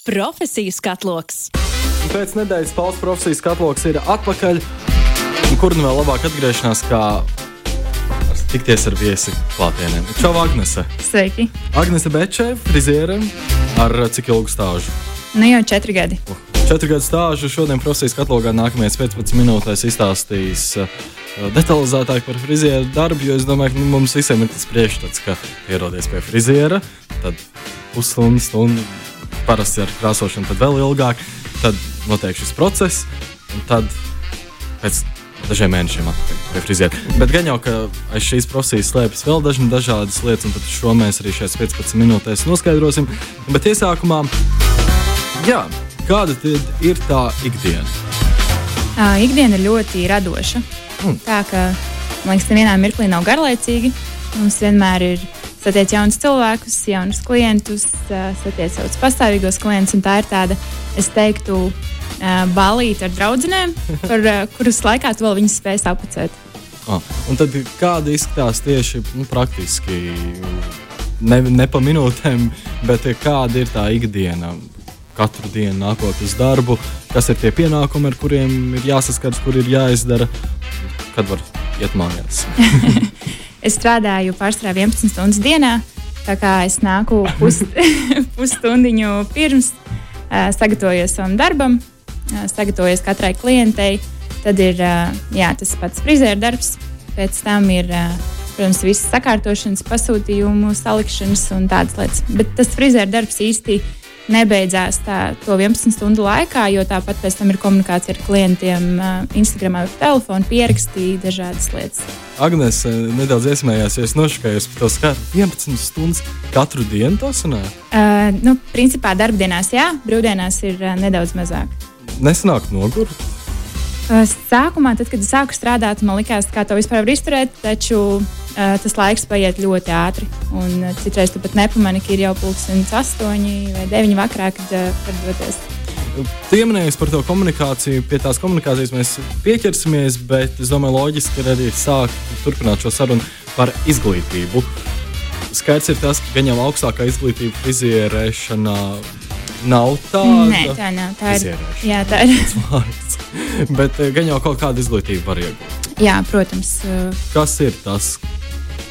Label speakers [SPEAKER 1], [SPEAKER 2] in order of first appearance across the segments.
[SPEAKER 1] Profesiju skatloks.
[SPEAKER 2] Pēc nedēļas paules profesijas skatloks ir atpakaļ. Un kur nu vēl labāk atgriešanās, kā tikties ar viesi klātienē. Čau, Agnese!
[SPEAKER 3] Sveiki!
[SPEAKER 2] Agnese Bečē, friziere ar cik ilgu stāžu?
[SPEAKER 3] Nu jau četri gadi.
[SPEAKER 2] Uh, četru gadu stāžu šodien profesijas katalogā nākamajās 15 minūtēs izstāstīs uh, detalizētāk par frizieru darbu, jo es domāju, ka nu, mums visiem ir tas priekšstats, ka ierodies pie friziera, tad pusstundu, stundu parasti ar krāsošanu, tad vēl ilgāk. Tad notiek šis process, un tad pēc dažiem mēnešiem atpakaļ pie friziera. Bet gan jau, ka aiz šīs profesijas slēpjas vēl dažna, dažādas lietas, un šo mēs arī šajās 15 minūtēs noskaidrosim. Bet iesākumā, jā, kāda ir tā ikdiena?
[SPEAKER 3] Uh, ikdiena ir ļoti radoša. Mm. Tā kā man liekas, nevienā mirklī nav garlaicīgi. Mums vienmēr ir satiek jaunus cilvēkus, jaunus klientus, satiek savus pastāvīgos klientus. Tā ir tāda, es teiktu, balīti ar draugiem, par kuras laikā tu vēl viņus spēj apcēt.
[SPEAKER 2] Ah, un tad kāda izskatās tieši nu, praktiski, ne, ne pa minūtēm, bet kāda ir tā ikdiena? Katru dienu nākot uz darbu, kas ir tie pienākumi, ar kuriem ir jāsaskars, kur ir jāizdara, kad var iet mājās.
[SPEAKER 3] Es strādāju pārsvarā 11 stundas dienā, tā kā es nāku pus, pusstundiņu pirms, sagatavojos savam darbam, sagatavojos katrai klientei. Tad ir jā, tas pats frizēra darbs, pēc tam ir, protams, visas sakārtošanas, pasūtījumu salikšanas un tādas lietas. Bet tas frizēra darbs īstenībā nebeidzās tā, to 11 stundu laikā, jo tāpat pēc tam ir komunikācija ar klientiem, Instagram, telefonu, pierakstīja dažādas lietas.
[SPEAKER 2] Agnēs nedaudz iesmējās, ja es nošakājos par to skatu. 11 stundas katru dienu to sanāk?
[SPEAKER 3] Uh, nu, principā darbdienās jā, brīvdienās ir uh, nedaudz mazāk.
[SPEAKER 2] Nesanāk nogurt?
[SPEAKER 3] Uh, sākumā, tad, kad es sāku strādāt, man likās, kā to vispār var izturēt, taču uh, tas laiks paiet ļoti ātri. Un, uh, citreiz tu pat nepamani, ka ir jau pulkstenis astoņi vai deviņi vakarā, kad uh, var doties.
[SPEAKER 2] Tu pieminēji par to komunikāciju, pie tās komunikācijas mēs pieķersimies, bet es domāju, loģiski ir arī sākt turpināt šo sarunu par izglītību. Skaidrs ir tas, ka gan jau augstākā izglītība frizierēšanā nav tāda.
[SPEAKER 3] Nē, tā nav. Tā ir. Jā, tā ir.
[SPEAKER 2] Bet eh, gan jau kaut kāda izglītība var iegūt.
[SPEAKER 3] Jā, protams. Eh,
[SPEAKER 2] Kas ir tas,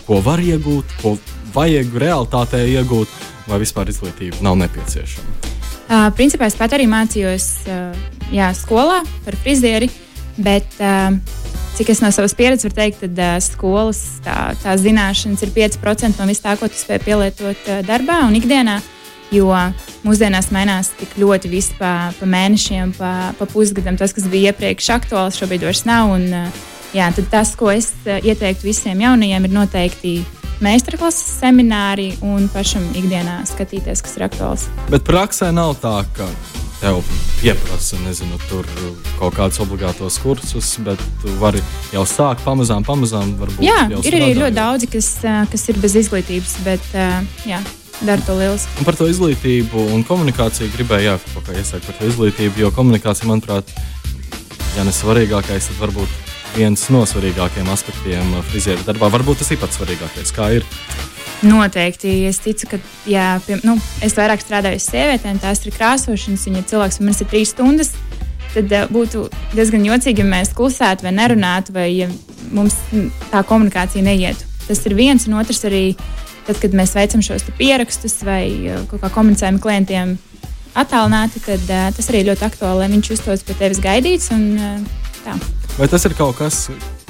[SPEAKER 2] ko var iegūt, ko vajag realitātē iegūt, vai vispār izglītība nav nepieciešama?
[SPEAKER 3] Uh, principā es pat arī mācījos uh, jā, skolā par frizieri, bet uh, cik es no savas pieredzes varu teikt, tad uh, skolas tā, tā zināšanas ir 5% no vis tā, ko tu spēj pielietot uh, darbā un ikdienā. Uh, Jo mūsdienās mainās tik ļoti viss pa, pa mēnešiem, pa, pa pusgadam. Tas, kas bija iepriekš aktuāls, šobrīd vairs nav. Un, jā, tas, ko es ieteiktu visiem jaunajiem, ir noteikti meistarklases semināri un pašam ikdienā skatīties, kas ir aktuāls.
[SPEAKER 2] Bet praksē nav tā, ka tev pieprasa, nezinu, tur kaut kādus obligātos kursus, bet tu vari jau sākt pamazām, pamazām.
[SPEAKER 3] Jā, ir arī ļoti daudzi, kas, kas ir bez izglītības, bet jā, dara to lieliski.
[SPEAKER 2] Un par to izglītību un komunikāciju gribēju iesākt par to izglītību, jo komunikācija, manuprāt, ja ne svarīgākais, tad varbūt viens no svarīgākajiem aspektiem frizieru darbā. Varbūt tas ir pats svarīgākais, kā ir.
[SPEAKER 3] Noteikti. Es ticu, ka jā, pie, nu, es vairāk strādāju ar sievietēm, tās ir krāsošanas. Viņa cilvēks man ir trīs stundas. Tad uh, būtu diezgan jocīgi, ja mēs klusētu vai nerunātu, vai ja mums tā komunikācija neietu. Tas ir viens, un otrs arī Tad, kad mēs veicam šos pierakstus vai kā komunicējam klientiem attālināti, tad uh, tas arī ļoti aktuāli, lai viņš justos pie tevis gaidīts. Un, uh, tā.
[SPEAKER 2] vai tas ir kaut kas,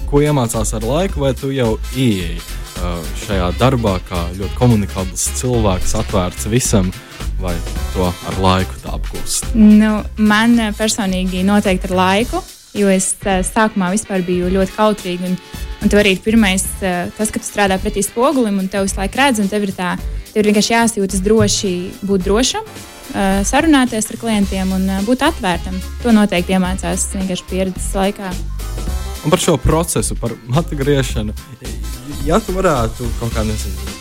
[SPEAKER 2] ko iemācās ar laiku, vai tu jau ieeji uh, šajā darbā, kā ļoti komunikabls cilvēks, atvērts visam? Vai to ar laiku tā apgūst?
[SPEAKER 3] Nu, man personīgi noteikti ar laiku, jo es uh, sākumā biju ļoti kautrīga. Un, Un tev arī ir pirmais, eh, tas, ka tu strādā pretī spogulim, un tev visu laiku redz, un tev ir tā, tev ir vienkārši jāsajūtas droši, būt drošam, eh, sarunāties ar klientiem un eh, būt atvērtam. To noteikti iemācās vienkārši pieredzes laikā.
[SPEAKER 2] Un par šo procesu, par matu griešanu, ja tu varētu kaut kā nezinu,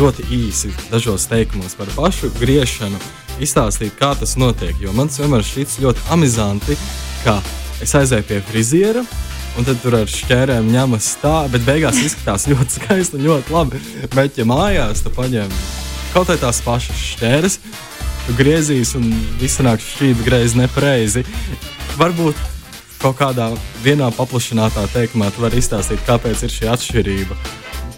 [SPEAKER 2] ļoti īsi, dažos teikumos par pašu griešanu, izstāstīt, kā tas notiek. Jo man vienmēr šķiet ļoti amizanti, ka es aizēju pie friziera un tad tur ar šķērēm ņemas tā, bet beigās izskatās ļoti skaisti un ļoti labi. Ja mājās tu paņem kaut vai tās pašas šķēres, tu griezīs un viss nāk šķīvi greizi nepareizi. Varbūt kaut kādā vienā paplašinātā teikumā tu vari izstāstīt, kāpēc ir šī atšķirība.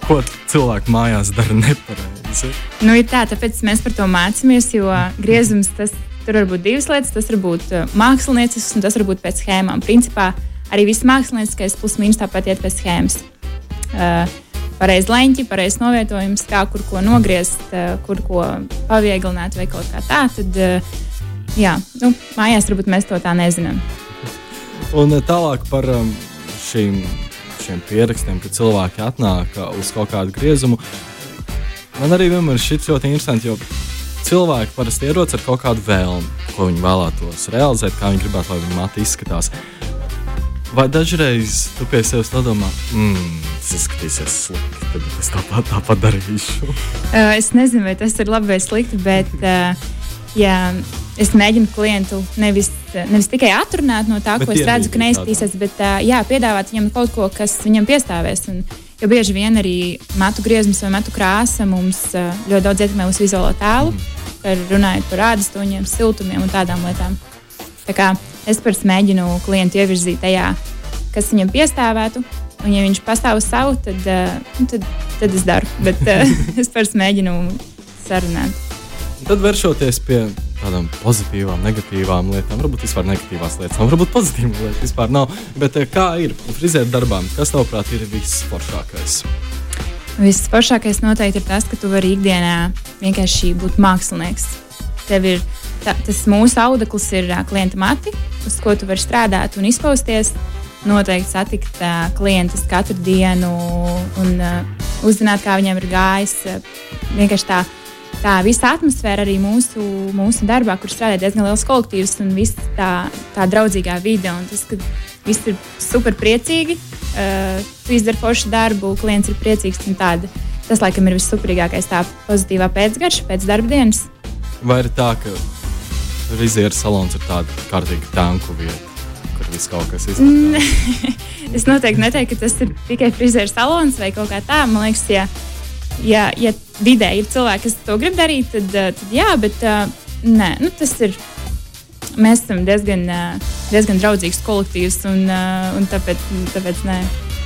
[SPEAKER 2] Ko cilvēki mājās dara nepareizi?
[SPEAKER 3] Nu, ir tā, tāpēc mēs par to mācāmies, jo griezums tas tur var būt divas lietas. Tas var būt uh, māksliniecisks un tas var būt pēc schēmām. Principā arī viss mākslinieckais plus mīnus tāpat iet pēc schēmas. Uh, pareizi leņķi, pareizs novietojums, kā kur ko nogriezt, uh, kur ko pavieglināt vai kaut kā tā. Tad, uh, jā, nu, mājās varbūt mēs to tā nezinām.
[SPEAKER 2] Un tālāk par um, šīm, šiem pierakstiem, kad cilvēki atnāk uz kaut kādu griezumu. Man arī vienmēr šķiet ļoti interesanti, jo cilvēki parasti ierodas ar kaut kādu vēlmi, ko viņi vēlētos realizēt, kā viņi gribētu, lai viņa mati izskatās. Vai dažreiz tu pie sevis padomā, mmm, tas izskatīsies slikti, tad es tāpat, tāpat darīšu?
[SPEAKER 3] Uh, es nezinu, vai tas ir labi vai slikti, bet uh, jā, es mēģinu klientu nevis, nevis tikai atrunāt no tā, bet ko es redzu, ka neizskatīsies, bet uh, jā, piedāvāt viņam kaut ko, kas viņam piestāvēs. Un, Jo bieži vien arī matu griezums vai matu krāsa mums uh, ļoti daudz ietekmē uz vizuālo tēlu, mm. par, runājot par ādastoņiem, siltumiem un tādām lietām. Tā kā es pats mēģinu klientu ievirzīt tajā, kas viņam piestāvētu. Un, ja viņš pastāv uz savu, tad, uh, tad, tad es daru. Bet uh, es pats mēģinu sarunāt.
[SPEAKER 2] Tad vēršoties pie tādām pozitīvām, negatīvām lietām, varbūt vispār negatīvās lietas, varbūt pozitīvas lietas vispār nav. Bet eh, kā ir frizēra darbām? Kas tavuprāt ir visforšākais?
[SPEAKER 3] Visforšākais noteikti ir tas, ka tu vari ikdienā vienkārši būt mākslinieks. Tev ir tā, tas mūsu audekls, ir uh, klienta mati, uz ko tu vari strādāt un izpausties. Noteikti satikt uh, klientus katru dienu un uh, uzzināt, kā viņiem ir gājis. Uh, vienkārši tā tā visa atmosfēra arī mūsu, mūsu darbā, kur strādā diezgan liels kolektīvs un viss tā, tā draudzīgā vide. Un tas, ka viss ir super priecīgi, uh, tu izdari foršu darbu, klients ir priecīgs. Tāda, tas, laikam, ir vissuperīgākais, tā pozitīvā pēcgarša pēc darba dienas.
[SPEAKER 2] Vai ir tā, ka Rizieru salons ir tāda kārtīga tanku vieta? viss kaut kas izdarīts.
[SPEAKER 3] es noteikti neteiktu, ka tas ir tikai frizēra salons vai kaut kā tā. Man liekas, ja ja, ja vidē ir cilvēki, kas to grib darīt, tad, eh, tad jā, bet uh, nē, nu, tas ir. Mēs esam diezgan, uh, diezgan draudzīgs kolektīvs, un, un tāpēc, tāpēc nē.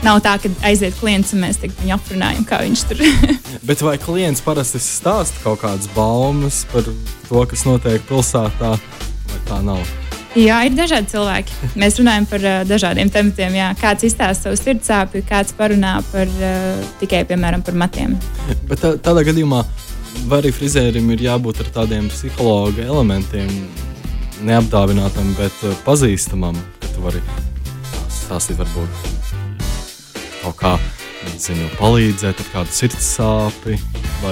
[SPEAKER 3] Nav tā, ka aiziet klients un mēs viņu aprunājam, kā viņš tur ir.
[SPEAKER 2] Bet vai klients parasti stāsta kaut kādas baumas par to, kas notiek pilsētā, vai tā nav?
[SPEAKER 3] Jā, ir dažādi cilvēki. Mēs runājam par uh, dažādiem tematiem. Jā. Kāds izstāsta savu sirdsāpju, kāds parunā par uh, tikai piemēram par matiem.
[SPEAKER 2] Bet tā, tādā gadījumā vai arī frizērim ir jābūt ar tādiem psihologa elementiem, neapdāvinātam, bet uh, pazīstamam, ka tu vari stāstīt varbūt kaut kā. Nezinu, palīdzēt ar kādu sirds sāpju.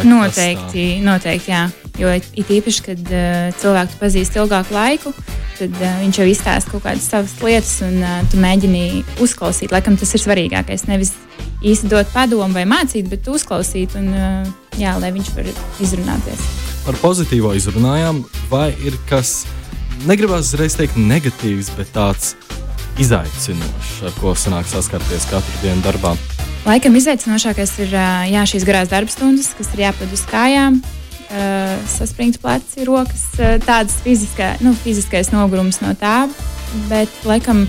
[SPEAKER 3] Noteikti, noteikti, jā. Jo it īpaši, kad uh, cilvēku pazīst ilgāku laiku, uh, tad uh, viņš jau izstāsta kaut kādas savas lietas, un uh, tu mēģini uzklausīt. Laikam tas ir svarīgākais. Nevis īsti dot padomu vai mācīt, bet uzklausīt, un, uh, jā, lai viņš var izrunāties.
[SPEAKER 2] Par pozitīvo izrunājām, vai ir kas, negribas uzreiz teikt negatīvs, bet tāds izaicinošs, ar ko sanāk saskarties katru dienu darbā?
[SPEAKER 3] Laikam izaicinošākais ir jā, šīs garās darbstundas, kas ir jāpad uz kājām saspringts pleci, rokas, uh, tādas fiziskā, nu, fiziskais nogurums no tā, bet laikam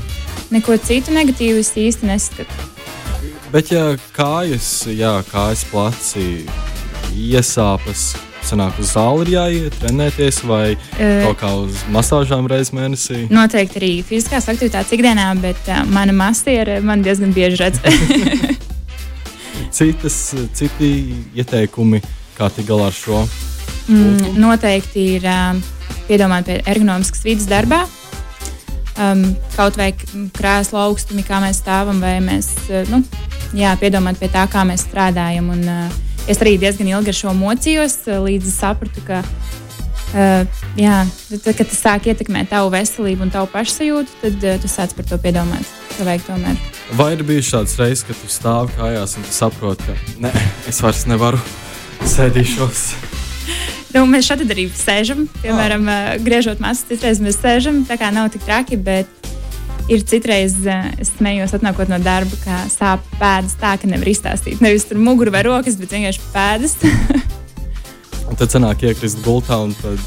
[SPEAKER 3] neko citu negatīvu es īsti neskatu.
[SPEAKER 2] Bet, ja kājas, jā, kājas pleci iesāpes, sanāk uz zāli ir jāiet, trenēties vai uh, kaut kā uz masāžām reizes mēnesī?
[SPEAKER 3] Noteikti arī fiziskās aktivitātes ikdienā, bet uh, mana mastiera man diezgan bieži redz.
[SPEAKER 2] Citas, citi ieteikumi, kā tikt galā ar šo?
[SPEAKER 3] Mm, noteikti ir um, piedomāt pie ergonomiskas vidas darbā. Um, kaut vai krēsla augstumi, kā mēs stāvam, vai mēs uh, nu, jā, piedomāt pie tā, kā mēs strādājam. Un, uh, es arī diezgan ilgi ar šo mocījos, uh, līdz sapratu, ka uh, jā, tad, kad tas sāk ietekmēt tavu veselību un tavu pašsajūtu, tad uh, tu sāc par to piedomāt.
[SPEAKER 2] Vai ir bijušas tādas reizes, kad tu stāvi kājās un saproti, ka ne, es vairs nevaru sēdīšos?
[SPEAKER 3] Nu, mēs šeit arī sēžam, piemēram, oh. griežot masu. Citreiz mēs sēžam, tā kā nav tik traki, bet ir citreiz, es smējos, atnākot no darba, ka sāp pēdas tā, ka nevar izstāstīt. Nevis tur muguru vai rokas, bet vienkārši pēdas.
[SPEAKER 2] un tad sanāk iekrist gultā un tad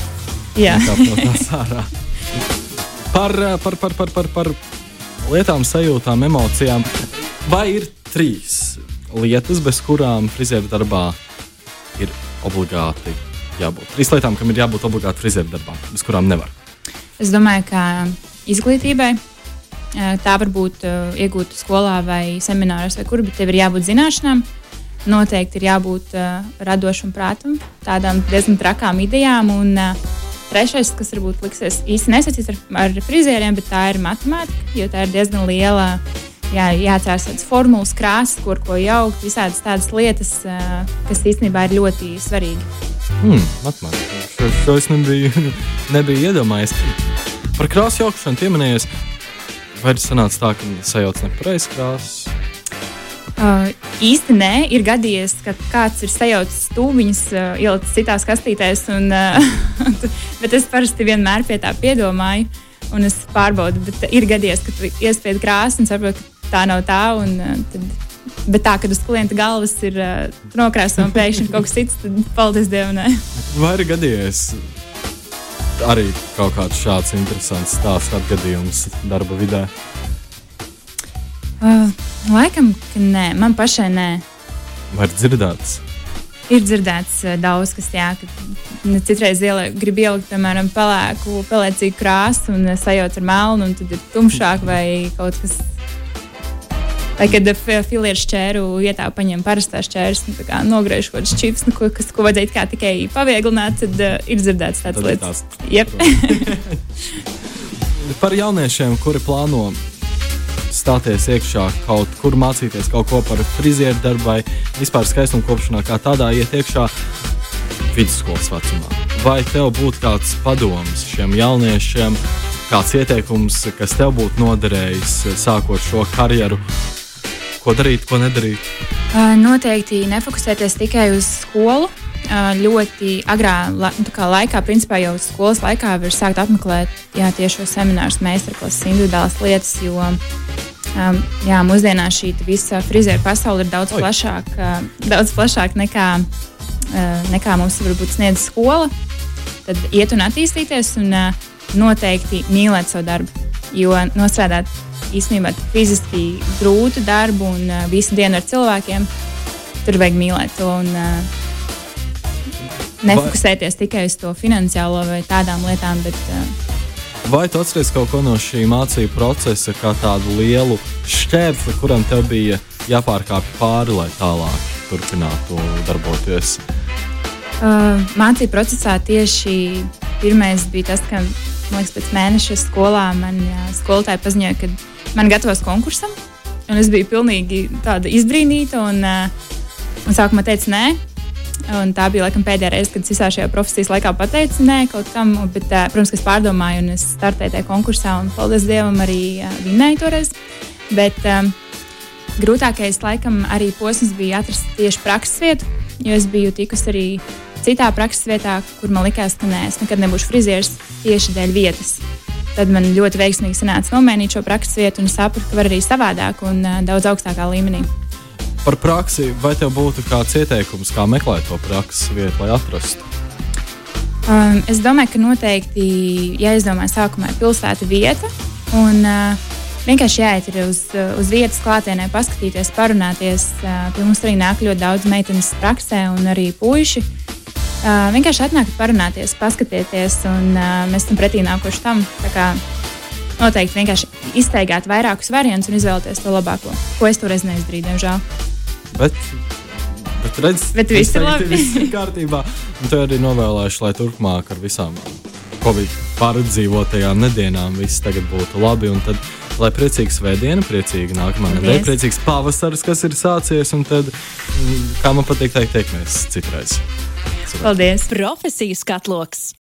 [SPEAKER 3] Jā.
[SPEAKER 2] Nekāp no tās ārā. Par, par, par, par, par, par lietām, sajūtām, emocijām. Vai ir trīs lietas, bez kurām frizēra darbā ir obligāti jābūt? Trīs lietām, kam ir jābūt obligāti frizēra darbā, bez kurām nevar.
[SPEAKER 3] Es domāju, ka izglītībai tā var būt uh, iegūta skolā vai semināros, vai kur, bet tev ir jābūt zināšanām. Noteikti ir jābūt uh, radošam prātam, tādām diezgan trakām idejām. Un uh, trešais, kas varbūt liksies īsti nesaistīts ar, ar frizieriem, bet tā ir matemātika, jo tā ir diezgan liela. Jā, jāatcerās tādas formulas, krāsas, kur ko jaukt, visādas tādas lietas, uh, kas īstenībā ir ļoti svarīgi.
[SPEAKER 2] Hmm, matemātika. Šo, šo es nebiju, nebiju iedomājies. Par krāsu jaukšanu pieminējies. Vai ir sanācis tā, ka sajauc nepareizs krāsas?
[SPEAKER 3] Uh, īsti nē, ir gadījies, ka kāds ir sajaucis stūmiņus, uh, ielicis citās kastītēs, un, uh, bet es parasti vienmēr pie tā piedomāju, un es pārbaudu. Bet ir gadījies, ka tu iespēj krāsu un saproti, ka tā nav tā. Un, uh, tad, bet tā, kad uz klienta galvas ir uh, nokrāsota un pēkšņi kaut kas cits, tad paldies Dievam. Nē.
[SPEAKER 2] Vai ir gadījies arī kaut kāds šāds interesants stāsts, atgadījums darba vidē?
[SPEAKER 3] Uh, laikam, ka nē, man pašai nē.
[SPEAKER 2] Vai ir dzirdēts?
[SPEAKER 3] Ir dzirdēts uh, daudz, kas jā, ka citreiz ielē, grib ielikt, piemēram, pelēku, pelēcīgu krāsu un sajauc ar melnu, un tad ir tumšāk vai kaut kas. Vai kad filieru šķēru vietā paņem parastā šķērs, nu, nogriež kaut kāds čips, nu, ko, kas, ko vajadzēja tikai pavieglināt, tad uh, ir dzirdēts tāds lietas. Yep.
[SPEAKER 2] Par jauniešiem, kuri plāno stāties iekšā kaut kur, mācīties kaut ko par frizieru darbu vai vispār skaistumu kopšanā, kā tādā iet iekšā vidusskolas vecumā. Vai tev būtu kāds padoms šiem jauniešiem, kāds ieteikums, kas tev būtu noderējis sākot šo karjeru? Ko darīt, ko nedarīt?
[SPEAKER 3] Uh, Noteikti nefokusēties tikai uz skolu. Uh, Ļoti agrā la, nu, laikā, principā jau skolas laikā, var sākt apmeklēt jā, tieši šos seminārus, meistarklases, individuālas lietas. Jo um, jā, mūsdienās šī visa frizēra pasaule ir daudz plašāka, daudz plašāka nekā, uh, nekā mums varbūt sniedz skola. Tad iet un attīstīties un uh, noteikti mīlēt savu darbu. Jo nostrādāt īstenībā fiziski grūtu darbu un uh, visu dienu ar cilvēkiem, tur vajag mīlēt to un uh, nefokusēties tikai uz to finansiālo vai tādām lietām. Bet, uh,
[SPEAKER 2] Vai tu atceries kaut ko no šī mācību procesa, kā tādu lielu šķērsli, kuram tev bija jāpārkāpj pāri, lai tālāk turpinātu darboties?
[SPEAKER 3] uh, mācību procesā tieši pirmais bija tas, ka liekas, pēc mēneša skolā man uh, skolotāji paziņoja, ka man gatavos konkursam. Un es biju pilnīgi izbrīnīta un, uh, un sākumā teicu, nē. Un tā bija laikam, pēdējā reize, kad es visā šajā profesijas laikā pateicu nē kaut kam. Bet, uh, protams, ka es pārdomāju, un es startēju tajā konkursā, un paldies Dievam, arī uh, vinnēju toreiz. Bet um, grūtākais laikam arī posms bija atrast tieši prakses vietu, jo es biju tikusi arī citā prakses vietā, kur man likās, ka nē, es nekad nebūšu frizieris tieši dēļ vietas. Tad man ļoti veiksmīgi sanāca nomainīt šo prakses vietu un sapratu, ka var arī savādāk un daudz augstākā līmenī.
[SPEAKER 2] Par praksi, vai tev būtu kāds ieteikums, kā meklēt to prakses vietu, lai atrastu?
[SPEAKER 3] Um, es domāju, ka noteikti jāizdomā sākumā pilsēta vieta. Un, uh, vienkārši jāiet uz, uz vietas klātienē, paskatīties, parunāties. Uh, pie mums arī nāk ļoti daudz meitenes praksē un arī puiši. Uh, vienkārši atnākt, parunāties, paskatieties, un uh, mēs esam pretī nākuši tam. Noteikti vienkārši izteigāt vairākus variantus un izvēlēties to labāko, ko es toreiz neizdarīju, diemžēl.
[SPEAKER 2] Bet, bet, redz,
[SPEAKER 3] Bet viss ir labi.
[SPEAKER 2] Viss ir kārtībā. Un tev arī novēlēšu, lai turpmāk ar visām Covid pārdzīvotajām nedēļām viss tagad būtu labi. Un tad, lai priecīga svētdiena, priecīga nākamā nedēļa, priecīgs pavasaris, kas ir sācies. Un tad, mm, kā man patīk teikt, tiekamies citreiz.
[SPEAKER 3] Paldies!
[SPEAKER 1] Profesijas katloks.